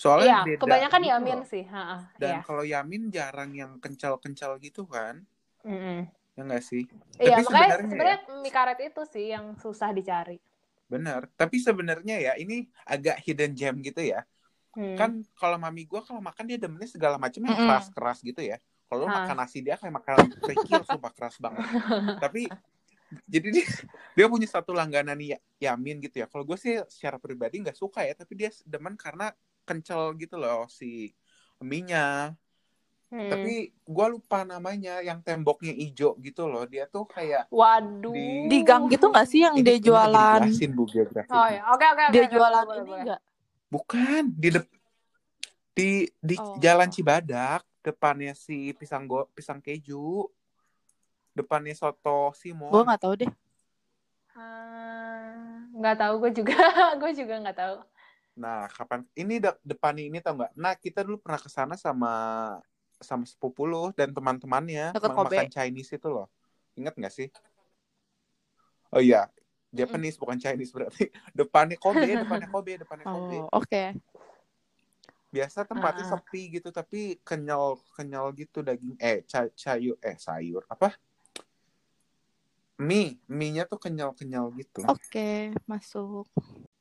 Soalnya Iya, beda kebanyakan gitu yamin loh. sih. Ha, Dan iya. kalau yamin jarang yang kencal-kencal gitu kan? Mm-mm. Ya gak sih? Iya, Tapi makanya sebenarnya ya- mie karet itu sih yang susah dicari. Bener. Tapi sebenarnya ya ini agak hidden gem gitu ya. Hmm. Kan kalau mami gue kalau makan dia demennya segala macam yang keras-keras gitu ya. Kalau makan nasi dia kayak makan kerikil sumpah keras banget. <laughs> Tapi jadi dia, dia punya satu langganan ya, yamin gitu ya. Kalau gue sih secara pribadi nggak suka ya, tapi dia demen karena kencel gitu loh si mie-nya. Hmm. Tapi gue lupa namanya yang temboknya ijo gitu loh. Dia tuh kayak waduh. di- Di gang gitu gak sih yang Ini dia jualan? dijelasin, Bu geografi. Oh ya, oke oke oke. Dia oke, jualan boleh, ini boleh. enggak? Bukan di dep- di di Oh. Jalan Cibadak, depannya si pisang go pisang keju. Depannya soto Simon. Gue gak tahu deh. Ah, nggak tahu gue juga, <laughs> gue juga nggak tahu. Nah, kapan ini de depan ini tau nggak? Nah, kita dulu pernah ke sana sama sama sepupu lu dan teman-temannya makan Chinese itu loh. Ingat nggak sih? Oh iya, Japanese bukan Chinese berarti. <laughs> Depannya Kobe, depannya Kobe, depannya Kobe. Oh, oke. Biasa tempatnya Ah. sepi gitu tapi kenyal kenyal gitu daging eh ca sayur eh sayur apa? Mie, mie-nya tuh kenyal-kenyal gitu. Oke, masuk.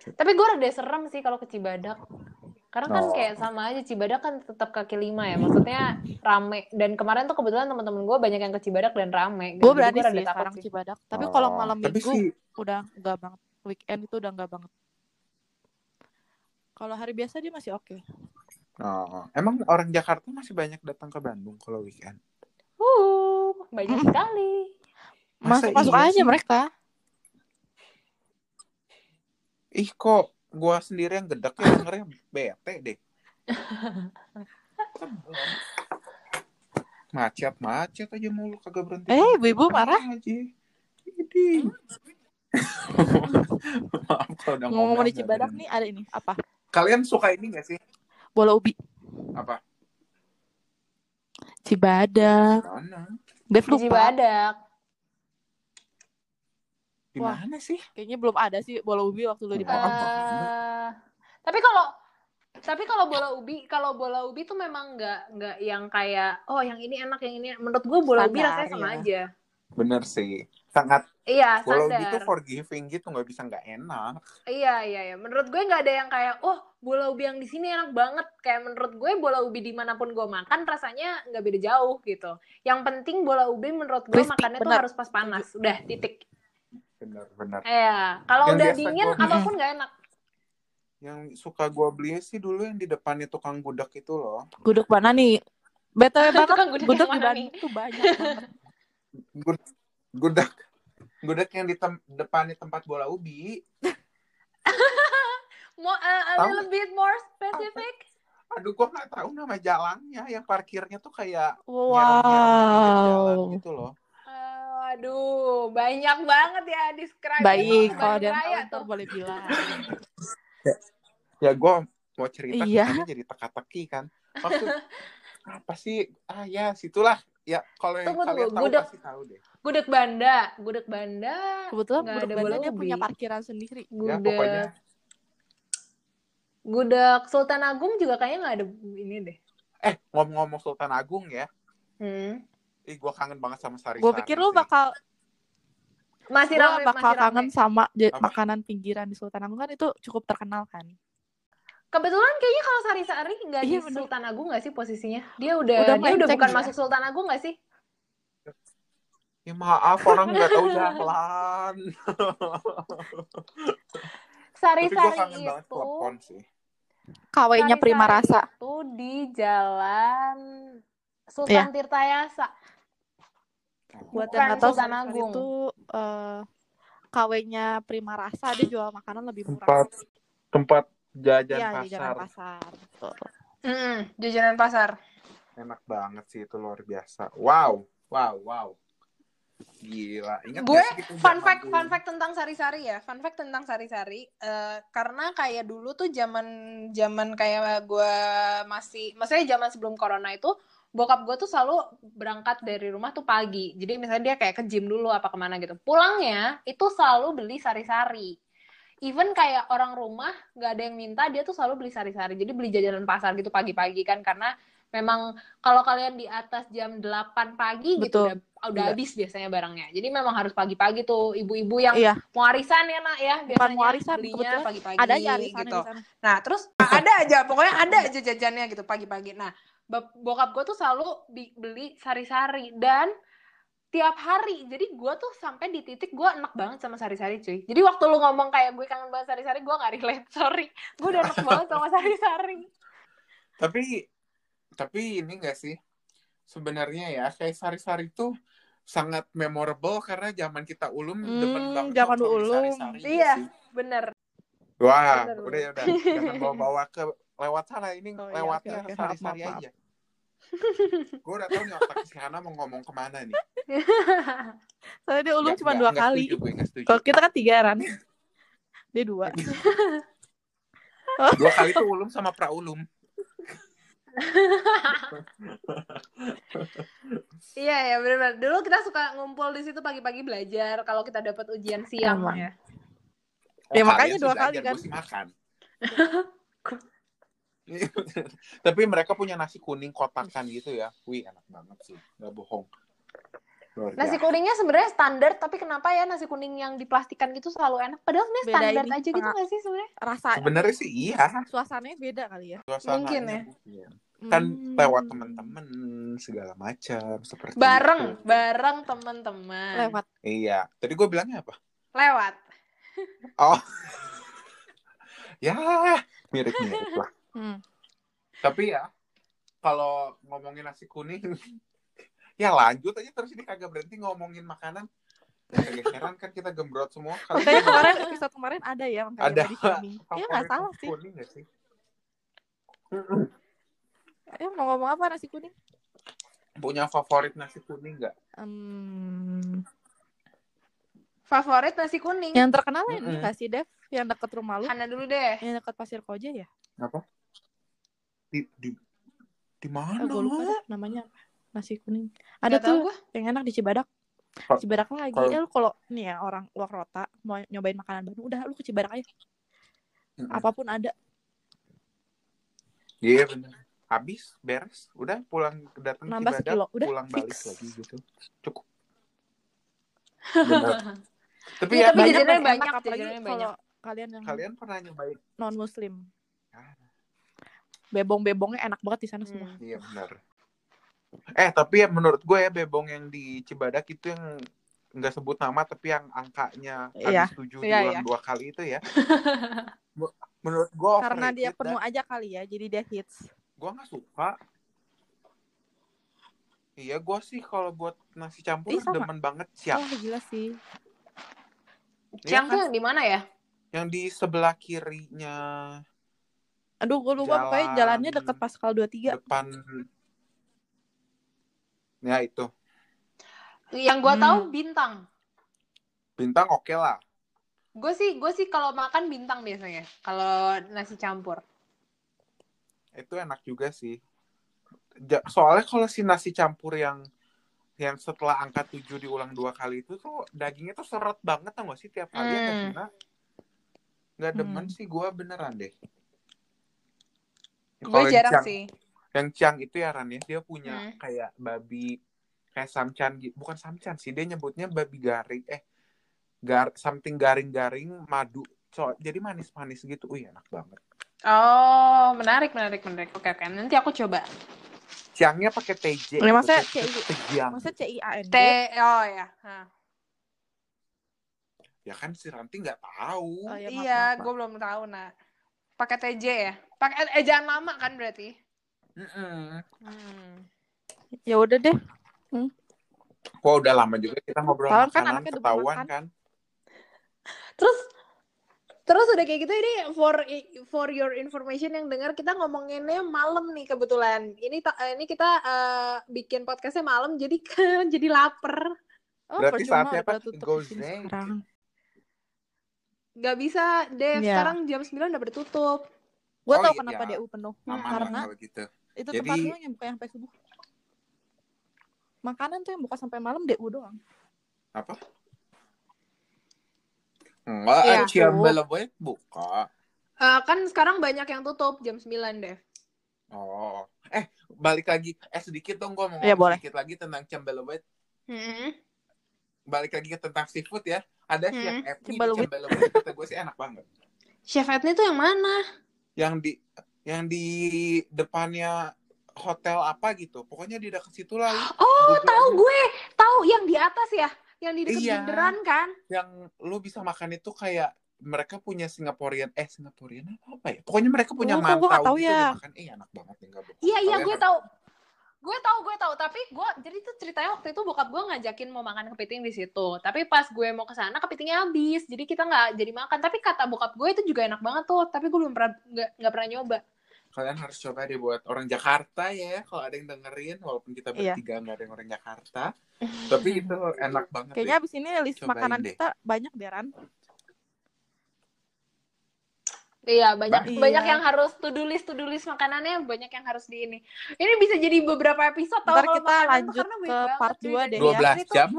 Tapi gue rada serem sih kalau ke Cibadak. Karena kan Oh. kayak sama aja Cibadak kan tetap kaki lima ya, maksudnya rame. Dan kemarin tuh kebetulan teman-teman gue banyak yang ke Cibadak dan rame. Gue berani gua sih sekarang sih. Cibadak. Tapi Oh, kalau malam tapi minggu sih udah enggak banget. Weekend itu udah enggak banget. Kalau hari biasa dia masih oke. Oh, emang orang Jakarta masih banyak datang ke Bandung kalau weekend? Uh, banyak sekali. Masa Masuk masuk iya aja sih? mereka. Ih kok gua sendiri yang gedek ya dengernya bete deh. <laughs> macet macet aja mulu kagak berhenti. Eh, ibu-ibu marah. aja. Idi. <laughs> Maaf kalau udah Ngomong di nggak Cibadak nih ada ini apa? Kalian suka ini gak sih? Bola ubi. Apa? Cibadak. Mana? Dev lupa. Cibadak. Di Wah. mana sih? Kayaknya belum ada sih bola ubi waktu lu di Padang. apa? Eh, tapi kalau tapi kalau bola ubi kalau bola ubi tuh memang nggak nggak yang kayak oh yang ini enak yang ini menurut gue bola ubi Standar, rasanya sama ya. aja Bener sih. Sangat iya standar tuh forgiving gitu, nggak bisa nggak enak. iya iya iya menurut gue nggak ada yang kayak oh bola ubi yang di sini enak banget kayak menurut gue bola ubi di mana pun gue makan rasanya nggak beda jauh gitu yang penting bola ubi menurut gue Crispy, makannya tuh bener. harus pas panas udah titik Bener, bener. Iya, kalau udah dingin gua- apa pun nggak enak. Yang suka gua beli sih dulu yang di depannya tukang gudeg itu loh. Gudeg mana nih? BTW <laughs> banget, gudeg gudeg di mana Bandung tuh banyak banget. Gud- Gudeg. Gudeg yang di tem- depannya tempat bola ubi. Mau uh, a little bit more specific? Aduh, gua nggak tahu nama jalannya. Yang parkirnya tuh kayak pinggir jalan Wow. gitu loh. Eh, aduh, banyak banget ya describe. Baik, kalau ada yang tahu boleh bilang. Ya gua mau cerita Iya. jadi teka-teki kan. Maksud <laughs> apa sih? Ah ya, situlah. Ya, kalau yang Tunggu, kalian tunggu. tahu Gudeg- pasti tahu deh. Gudeg Banda, Gudeg Banda, Kebetulan Nggak gudeg ada Banda bola dia punya parkiran sendiri. Ya, Gudeg pokoknya Gudeg Sultan Agung juga kayaknya nggak ada ini deh. eh ngomong-ngomong Sultan Agung ya. Hmm. Ih, gua kangen banget sama Sari Gue pikir lu bakal Masih gua rame, bakal masih rame. kangen sama Apa? makanan pinggiran di Sultan Agung kan itu cukup terkenal kan. Kebetulan kayaknya kalau Sari-Sari nggak di Iya, bener. Sultan Agung nggak sih posisinya? Dia udah, Udah dia udah bukan ya? masuk Sultan Agung nggak sih? Ya maaf, orang nggak tahu jalan. <laughs> Sari-Sari itu. KW-nya Prima Rasa. itu di Jalan Sultan Iya. Tirtayasa. Buat Bukan yang nggak tahu Sultan Agung. itu eh, KW-nya Prima Rasa dia jual makanan lebih murah. Tempat tempat jajan Jalan pasar. Pasar. Betul. Mm, jajanan pasar. Enak banget sih itu luar biasa. Wow, wow, wow. Gila. Ingat Gue, Fun fact, fun fact tentang sari-sari ya. Fun fact tentang sari-sari. eh, karena kayak dulu tuh zaman zaman kayak gue masih, maksudnya zaman sebelum corona itu, bokap gue tuh selalu berangkat dari rumah tuh pagi. Jadi misalnya dia kayak ke gym dulu apa ke mana gitu. Pulangnya itu selalu beli sari-sari. Even kayak orang rumah nggak ada yang minta, dia tuh selalu beli sari-sari. Jadi beli jajanan pasar gitu pagi-pagi kan karena memang kalau kalian di atas jam 8 pagi gitu Betul. udah udah Iya. habis biasanya barangnya. Jadi memang harus pagi-pagi tuh ibu-ibu yang Iya, mau arisan ya nak ya biasanya mau arisan, belinya pagi-pagi ada aja gitu. di sana. Nah terus ada aja pokoknya ada aja jajannya gitu pagi-pagi. Nah bokap gue tuh selalu beli sari-sari dan tiap hari. Jadi gue tuh sampai di titik gue enak banget sama sari-sari cuy. Jadi waktu lu ngomong kayak gue kangen banget sari-sari gue gak relate sorry. Gue udah enak banget sama sari-sari. <laughs> Tapi tapi ini enggak sih? Sebenarnya ya kayak sari-sari tuh sangat memorable karena zaman kita ulum Hmm, demen banget zaman ulum. sari-sari Iya. sih. Bener. Wah, Bener, udah ya udah jangan bawa-bawa ke lewat sana ini <laughs> Oh, iya, lewatnya oke, oke. sari-sari Maaf, maaf, aja. Gue udah tahu nih otak si Hana mau ngomong ke mana nih. <laughs> Soalnya dia ulung cuma dua kali. Kalau kita kan tiga kan. Dia dua. Dua kali tuh ulum sama pra ulum. Iya ya benar. Dulu kita suka ngumpul di situ pagi-pagi belajar kalau kita dapat ujian siang Emang. ya. Ya, makanya dua kali kan. makan. <laughs> Tapi mereka punya nasi kuning kotakan gitu ya. Wih, enak banget sih. Gak bohong. Luar Nasi biasa. kuningnya sebenarnya standar, tapi kenapa ya nasi kuning yang diplastikan gitu selalu enak? Padahal sebenarnya standar ini, aja gitu nggak sih sebenarnya? Rasa Sebenarnya sih iya. suasananya beda kali ya. Suasananya Mungkin ya. mungkin. Kan Hmm. lewat temen-temen segala macam seperti Bareng, itu. bareng teman-teman. lewat. Iya. Tadi gue bilangnya apa? Lewat. Oh. <laughs> ya, mirip-mirip lah. Hmm. Tapi ya, kalau ngomongin nasi kuning, <laughs> ya lanjut aja terus ini kagak berhenti ngomongin makanan. Kegeseran kan kita gembrot semua. Makanya ini kemarin episode kemarin ada ya makanya Ada. body shaming. Ya nggak salah nasi sih. Kuning nggak sih? <clears throat> Ya mau ngomong apa nasi kuning? Punya favorit nasi kuning nggak? Hmm. Favorit nasi kuning. Yang terkenal ini Mm-mm. nggak sih Dev? Yang deket rumah lu? Hana dulu deh. Yang deket Pasir Koja ya? Apa? Di di di mana? gue lupa namanya. apa. nasi kuning. Ada tahu tuh gua. yang enak di Cibadak. Cibadak lagi. kalau- Eh, lu kalau nih ya orang luar kota mau nyobain makanan Bandung, udah lu ke Cibadak aja. Mm-mm. Apa pun ada. Iya bener. Habis, beres, udah pulang datang Nambah Cibadak, sekilo, udah, pulang balik fix. lagi gitu. Cukup. <laughs> Tapi Iya, ya tapi banyak banyak, kalau banyak. kalian yang kalian pernah nyobain? non muslim. Bebong-bebongnya enak banget di sana semua. Hmm. Iya benar. Eh tapi ya menurut gue ya bebong yang di Cibadak itu yang nggak sebut nama tapi yang angkanya Iya. habis tujuh Iya, diulang iya. dua kali itu ya. <laughs> Me- menurut gue Karena dia penuh aja kali ya, jadi dia hits. Gue nggak suka. Iya gue sih kalau buat nasi campur Ih, sama. demen banget siap. Oh, gila sih. Ciang Iya tuh kan? yang di mana ya? Yang di sebelah kirinya Aduh, gue lupa pokoknya Jalan- jalannya deket Pascal 23. depan. Ya itu Yang gua Hmm. tahu bintang. bintang oke lah. Gue sih, gue sih kalau makan bintang biasanya. Kalau nasi campur. itu enak juga sih. Soalnya kalau si nasi campur yang yang setelah angka 7 diulang dua kali itu tuh dagingnya tuh seret banget tau gak sih tiap kali ya Hmm. Gina? Nggak demen Hmm. sih gue beneran deh. Gue Kalau yang jarang Ciang- sih. Yang Ciang itu ya Ran ya, dia punya Hmm. kayak babi kayak samcan gitu. Bukan samcan sih, dia nyebutnya babi garing. Eh, gar something garing-garing madu. So, jadi manis-manis gitu. Wih, enak banget. Oh, menarik, menarik, menarik. Oke, oke. Nanti aku coba. Ciangnya pakai TJ. Ya, maksudnya. CI. Tejiang. Maksudnya CIAN. T, oh ya. Hah. Ya kan si Ranti nggak tahu. Oh, iya, maaf, iya, gue belum tahu, nah. Pakai TJ ya? Pakai ejaan lama kan berarti? Mm-mm. Hmm. Ya udah deh. Wah udah lama juga kita ngobrol Tahu kan makanan anaknya udah ketahuan makan. kan. Terus terus udah kayak gitu ini for for your information yang dengar kita ngomonginnya malam nih kebetulan. Ini eh, ini kita eh, bikin podcastnya malam jadi <laughs> jadi lapar. Oh, Berarti saatnya apa? tutup Go di sini Zenk. sekarang. Gak bisa, Dev. Iya. Sekarang jam 9 udah bertutup. Gue Oh, tau iya, kenapa ya. DU penuh. Aman lah Karena kalau gitu. itu Jadi- tempatnya yang buka sampai subuh. Makanan tuh yang buka sampai malam DU doang. Apa? Enggak, Iya. yeah. Ciambeleboy buka. Eh, kan sekarang banyak yang tutup jam 9, Dev. Oh. Eh, balik lagi. Eh, sedikit dong gue mau Iya, ngomong boleh. sedikit lagi tentang Ciambeleboy. Hmm. Balik lagi ke tentang seafood ya. Ada Hmm. chef Epi di. Ciambeleboy. Kata gue sih enak banget. Chef Edney tuh yang mana? Yang di yang di depannya hotel apa gitu. Pokoknya di dekat situ lah. Oh, tahu gue. Tahu yang di atas ya? Yang di dekat Iya. bundaran kan? yang lu bisa makan itu kayak mereka punya Singaporean eh Singaporean apa apa ya pokoknya mereka punya Oh, mantau nggak tahu gitu ya. makan eh enak banget ya. Iya iya gue harus- tahu. Gue tahu gue tahu tapi gue jadi tuh ceritanya waktu itu bokap gue ngajakin mau makan kepiting di situ. Tapi pas gue mau ke sana kepitingnya habis. Jadi kita nggak jadi makan. Tapi kata bokap gue itu juga enak banget tuh. Tapi gue belum pernah nggak pernah nyoba. kalian harus coba deh buat orang Jakarta ya kalau ada yang dengerin walaupun kita Iya. bertiga nggak ada yang orang Jakarta tapi itu enak banget Kayaknya abis ini list Cobain makanan deh. kita banyak deh, Ran. Iya banyak Iya. banyak yang harus to do list to do list makanannya banyak yang harus di ini. Ini bisa jadi beberapa episode Ntar kalau kita lanjut <laughs> karena ke banyak part banget, dua cuy. deh Dan ya. 12 itu- jam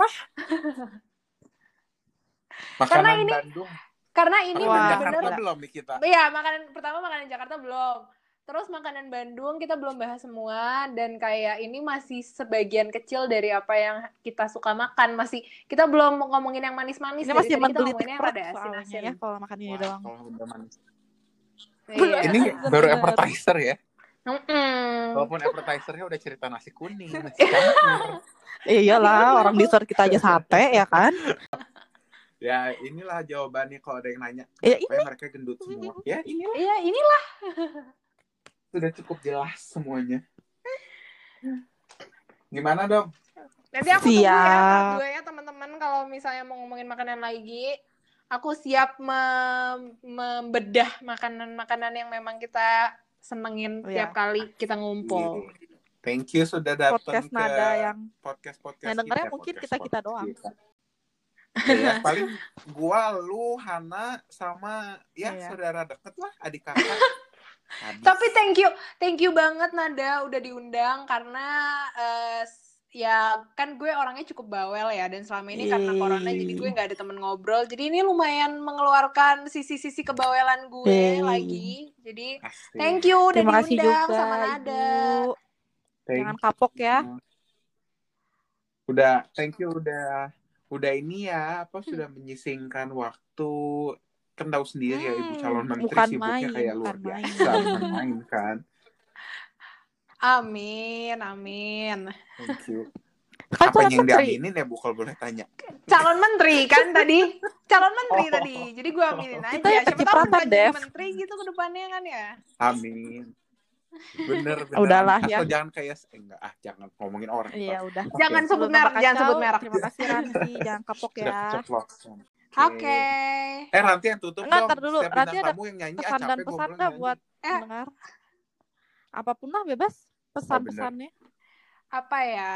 makanan ini- Bandung Karena ini bener-bener belum nih kita Iya, makanan pertama makanan Jakarta belum. Terus makanan Bandung kita belum bahas semua dan kayak ini masih sebagian kecil dari apa yang kita suka makan. Masih kita belum ngomongin yang manis-manis. Ini masih menggelitik perut soalnya asin-asin. ya kalau makan ini Wah, doang. kalau udah manis. Iya. ini baru appetizer ya Mm-mm. walaupun appetizernya udah cerita nasi kuning nasi <laughs> campur Eh, iyalah, orang dessert kita aja sate ya kan? Ya inilah jawabannya kalau ada yang nanya. Ya, Supaya mereka gendut semua. Ya inilah Iya, inilah. sudah cukup jelas semuanya. Gimana dong? Nanti aku tunggu ya Siap. part dua ya teman-teman kalau misalnya mau ngomongin makanan lagi. Aku siap mem- membedah makanan-makanan yang memang kita senengin Iya. tiap kali kita ngumpul. Thank you sudah datang Podcast ke nada yang podcast podcast yang dengernya mungkin kita-kita doang. ya, <laughs> paling gua, lu, Hana, sama ya Iya. saudara deket lah, adik kakak. <laughs> Tapi thank you, thank you banget Nada udah diundang karena eh, ya kan gue orangnya cukup bawel ya dan selama ini karena corona jadi gue nggak ada temen ngobrol jadi ini lumayan mengeluarkan sisi-sisi kebawelan gue Yeay. lagi jadi Asik. thank you udah Terima kasih diundang juga sama Nada Ibu. Thank Jangan kapok ya. udah thank you udah udah ini ya apa sudah menyisingkan waktu kan tahu sendiri ya ibu Hmm, calon menteri bukan sibuknya main, kayak luar biasa main. bukan main kan amin amin. Thank you. Kan apa yang menteri. diaminin ya bu kalau boleh tanya? Calon menteri kan tadi. Calon menteri Oh. tadi. Jadi gue aminin aja. Kita yang siapa tahu jadi menteri gitu ke depannya kan ya? Amin. Bener bener. Udahlah asal ya. jangan kayak eh, enggak ah jangan ngomongin orang. Iya udah. Oke. jangan sebut merek jangan sebut merek. Terima kasih Ranti, jangan kapok ya. oke. Eh Ranti yang tutup Enggak, dong. ntar dulu. Ranti ada yang nyanyi ah, Pesan dan capek pesan nggak buat Eh. pendengar? Apa pun lah bebas pesan-pesannya. apa ya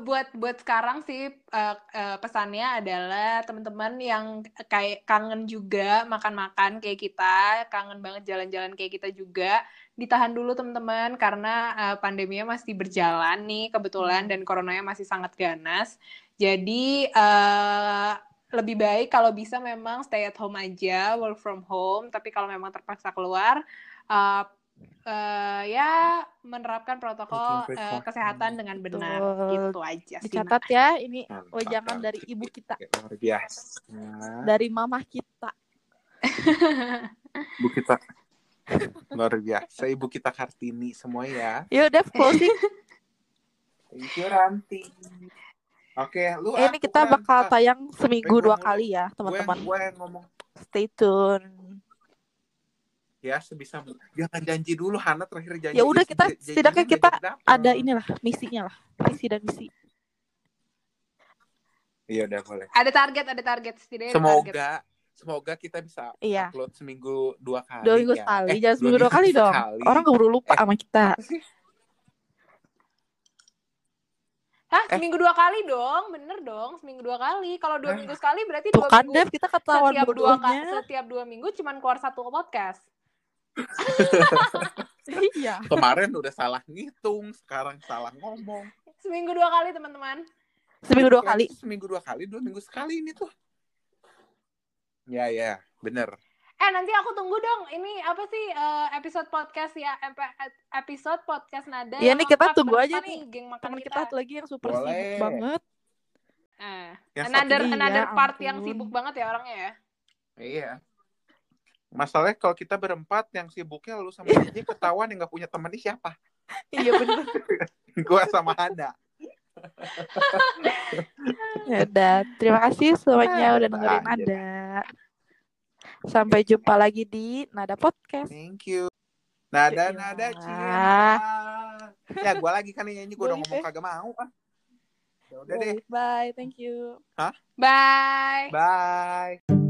buat buat sekarang sih eh, eh, pesannya adalah teman-teman yang kayak kangen juga makan-makan kayak kita, kangen banget jalan-jalan kayak kita juga, ditahan dulu teman-teman karena eh, pandeminya masih berjalan nih kebetulan dan coronanya masih sangat ganas. Jadi eh, lebih baik kalau bisa memang stay at home aja, work from home. Tapi kalau memang terpaksa keluar, eh, eh, ya menerapkan protokol eh, kesehatan dengan benar Betul. gitu aja sih. Dicatat ya, ini wejangan dari ibu kita, luar biasa dari mamah kita. ibu kita luar biasa ibu kita Kartini semua ya Yuk, Dev, closing. thank you Ranti oke lu Eh, ini kita bakal tayang seminggu dua kali ya, teman-teman. gue yang ngomong Stay tune. Ya sebisa mungkin. jangan janji dulu Hana terakhir janji Ya udah, kita- janjinya setidaknya kita. Ada inilah misinya lah, visi dan misi. iya udah boleh ada target, ada target setidaknya ada target. semoga semoga kita bisa Iya. upload seminggu dua kali Dua minggu ya. sekali, Eh, jangan seminggu dua kali dong. sekali. Orang keburu lupa Eh. sama kita. Hah, Eh. seminggu dua kali dong, bener dong, seminggu dua kali. Kalau dua Hah? minggu sekali berarti Tuh dua kan, minggu. Dev, kita ketahuan Setiap dua, ka- bodohnya. setiap dua minggu cuman keluar satu podcast. Iya. kemarin udah salah ngitung sekarang salah ngomong Seminggu dua kali teman-teman. Seminggu dua kali. seminggu dua kali dua minggu sekali ini tuh ya ya bener Eh nanti aku tunggu dong. Ini apa sih eh, episode podcast ya? Episode podcast nada. Iya nih, kita tunggu aja nih. Geng makan kita. lagi yang super Boleh. sibuk banget. Eh, Yang another another Iya, part yang sibuk banget ya orangnya ya. iya masalahnya kalau kita berempat yang sibuknya lu sama DJ ketahuan yang nggak punya temen ini siapa Iya bener. <laughs> gua sama Hana Ya udah, terima kasih semuanya Ah, udah dengerin. Nada. Sampai jumpa lagi di Nada Podcast. thank you nada nada cia ya gua lagi kan nyanyi gua udah ngomong kagak mau ah Ya udah deh Bye, thank you. Bye. bye